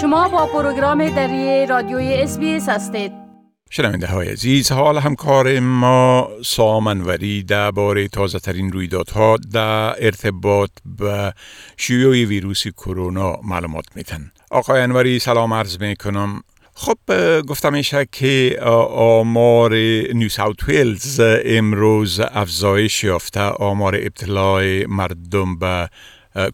شما با پروگرام دری رادیوی اس هستید. شنونده های عزیز حال همکار ما سام انوری در باره تازه ترین رویدادها در ارتباط به شیوع ویروس کرونا معلومات میتن آقای انوری سلام عرض می‌کنم. خب گفتم میشه که آمار نیو ساوت ویلز امروز افزایش یافته آمار ابتلا مردم به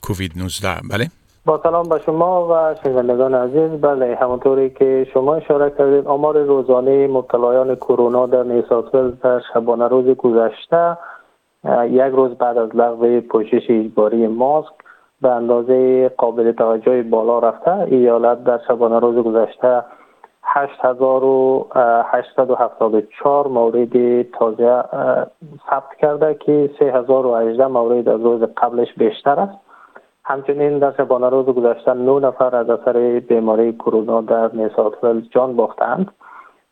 کووید 19 بله؟ با سلام به شما و شنوندگان عزیز. بله همونطوری که شما اشاره کردید آمار روزانه مبتلایان کرونا در نیساتویل در شبانه روز گذشته یک روز بعد از لغو پوشش اجباری ماسک به اندازه قابل توجه بالا رفته. ایالت در شبانه روز گذشته 8874 مورد تازه ثبت کرده که 3018 مورد از روز قبلش بیشتر است. همچنین در شبانه روز گذشته 9 نفر از اثر بیماری کرونا در نیساتفل جان باختند.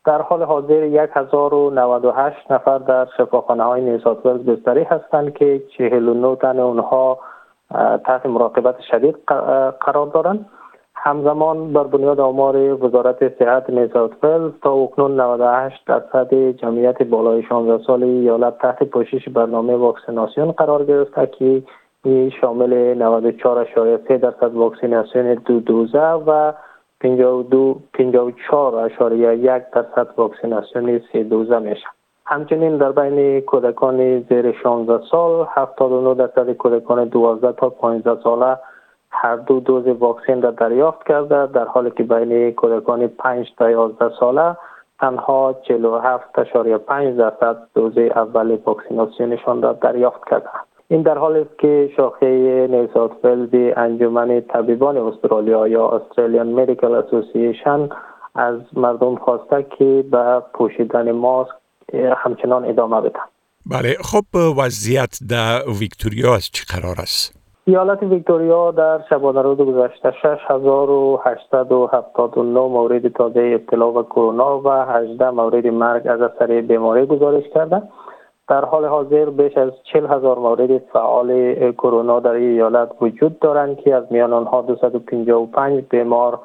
در حال حاضر 1098 نفر در شفاخانه های نیساتفل بستری هستند که 49 تن اونها تحت مراقبت شدید قرار دارند. همزمان بر بنیاد آمار وزارت صحت نیساتفل تا اکنون 98 درصد جمعیت بالای 16 سال ایالت تحت پوشش برنامه واکسیناسیون قرار گرفته که شامل 94.3 درصد واکسیناسیون دو دوزه و 52.4 یک درصد واکسیناسیون سه دوزه میشه. همچنین در بین کودکان زیر 16 سال 79 درصد کودکان 12 تا 15 ساله هر دو دوز واکسن را دریافت کرده در حالی که بین کودکان 5 تا 11 ساله تنها 47.5 درصد دوز اول واکسیناسیونشان را دریافت کرده این در حالی است که شاخه نیوساوت انجمن طبیبان استرالیا یا استرالیان مدیکال اسوسییشن از مردم خواسته که به پوشیدن ماسک همچنان ادامه بدن بله خب وضعیت در ویکتوریا از چه قرار است؟ ایالت ویکتوریا در شبانه روز گذشته 6879 مورد تازه ابتلا و کرونا و 18 مورد مرگ از اثر بیماری گزارش کرده در حال حاضر بیش از 40 هزار مورد فعال کرونا در ایالت وجود دارند که از میان آنها 255 بیمار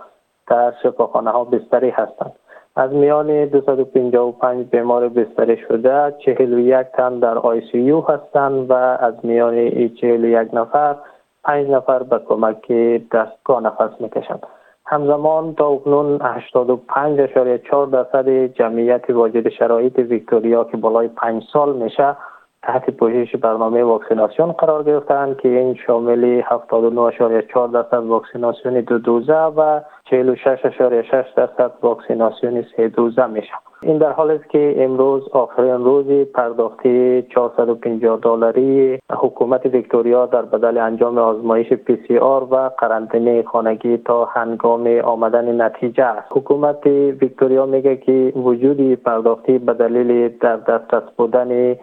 در شفاخانه ها بستری هستند. از میان 255 بیمار بستری شده 41 تن در آی سی یو هستند و از میان این 41 نفر 5 نفر به کمک دستگاه نفس می‌کشند. همزمان تا اکنون 85.4 درصد جمعیت واجد شرایط ویکتوریا که بالای 5 سال میشه تحت پوشش برنامه واکسیناسیون قرار گرفتند که این شامل 79.4 درصد واکسیناسیون دو دوزه و 46.6 درصد واکسیناسیون سه دوزه میشه. این در حال است که امروز آخرین روز پرداختی 450 دلاری حکومت ویکتوریا در بدل انجام آزمایش پی سی آر و قرنطینه خانگی تا هنگام آمدن نتیجه است. حکومت ویکتوریا میگه که وجودی پرداختی به دلیل در دسترس بودن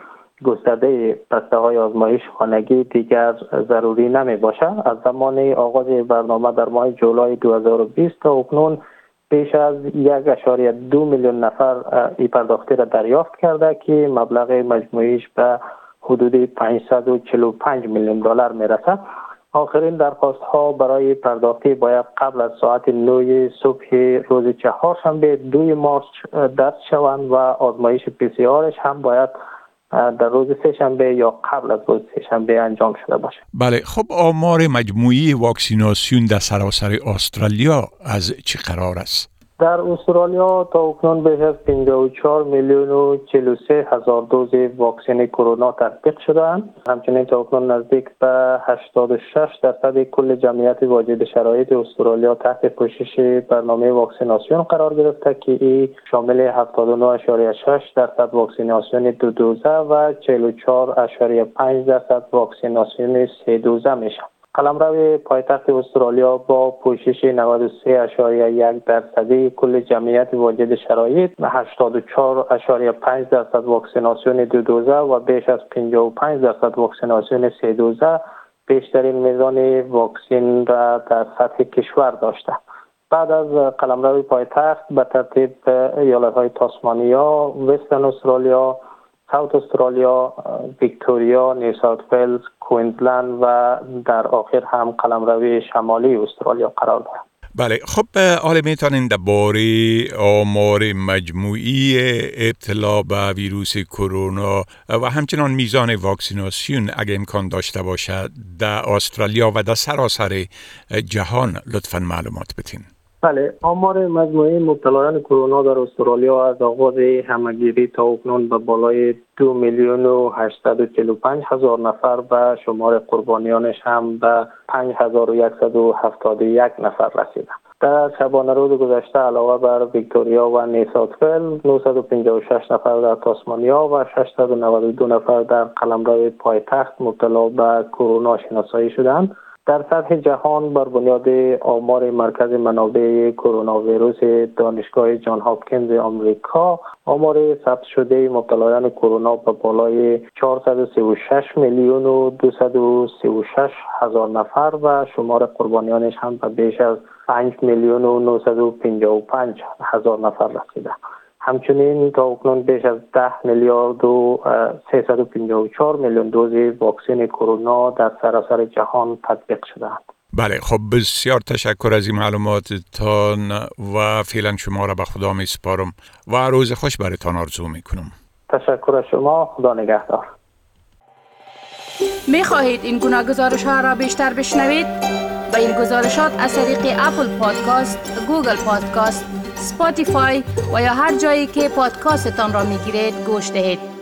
گسترده بسته های آزمایش خانگی دیگر ضروری نمی باشد از زمان آغاز برنامه در ماه جولای 2020 تا اکنون بیش از یک اشاری دو میلیون نفر ای پرداختی را دریافت کرده که مبلغ مجموعیش به حدود 545 میلیون دلار می رسد آخرین درخواست ها برای پرداختی باید قبل از ساعت 9 صبح روز چهارشنبه دوی مارچ درد شوند و آزمایش پی سی آرش هم باید در روز سهشنبه یا قبل از روز سهشنبه انجام شده باشه. بله خب آمار مجموعی واکسیناسیون در سراسر استرالیا از چه قرار است؟ در استرالیا تا اکنون بیش از 54 میلیون و 43 هزار دوز واکسن کرونا تطبیق شدند همچنین تا اکنون نزدیک به 86 درصد کل جمعیت واجد شرایط استرالیا تحت پوشش برنامه واکسیناسیون قرار گرفته که ای شامل 79.6 درصد واکسیناسیون دو دوزه و 44.5 درصد واکسیناسیون سه دوزه میشه. قلمرو پایتخت استرالیا با پوشش 93.1 درصدی کل جمعیت واجد شرایط و 84.5 درصد واکسیناسیون دو دوزه و بیش از 55 درصد واکسیناسیون سه دوزه بیشترین میزان واکسین را در سطح کشور داشته. بعد از قلمرو پایتخت به ترتیب ایالت های تاسمانیا، وسترن استرالیا، ساوت استرالیا، ویکتوریا، نیو ساوت کوینزلند و در آخر هم قلمروی شمالی استرالیا قرار دارد بله خب حالا می‌تونین درباره آمار مجموعی ابتلا به ویروس کرونا و همچنان میزان واکسیناسیون اگه امکان داشته باشد در استرالیا و در سراسر جهان لطفا معلومات بتین بله آمار مجموعی مبتلایان کرونا در استرالیا از آغاز همگیری تا اکنون به بالای دو میلیون و پنج هزار نفر و شمار قربانیانش هم به پنج هزار و یک نفر رسیده در شبانه روز گذشته علاوه بر ویکتوریا و نیساتفل 956 نفر در تاسمانیا و 692 نفر در قلمرو پایتخت مبتلا به کرونا شناسایی شدند. در سطح جهان بر بنیاد آمار مرکز منابع کرونا ویروس دانشگاه جان هاپکینز آمریکا آمار ثبت شده مبتلایان کرونا به بالای 436 میلیون و 236 هزار نفر و شمار قربانیانش هم به بیش از 5 میلیون و 955 هزار نفر رسیده. همچنین تا اکنون بیش از 10 میلیارد و 354 میلیون دوز واکسن کرونا در سراسر جهان تطبیق شده بله خب بسیار تشکر از این معلوماتتان و فعلا شما را به خدا می سپارم و روز خوش برتان آرزو می کنم تشکر از شما. خدا نگهدار. می خواهید این گونه گزارش ها را بیشتر بشنوید؟ با این گزارشات از طریق Apple Podcast، Google Podcast، Spotify و یا هر جایی که پادکاستتان را می گیرید گوش دهید.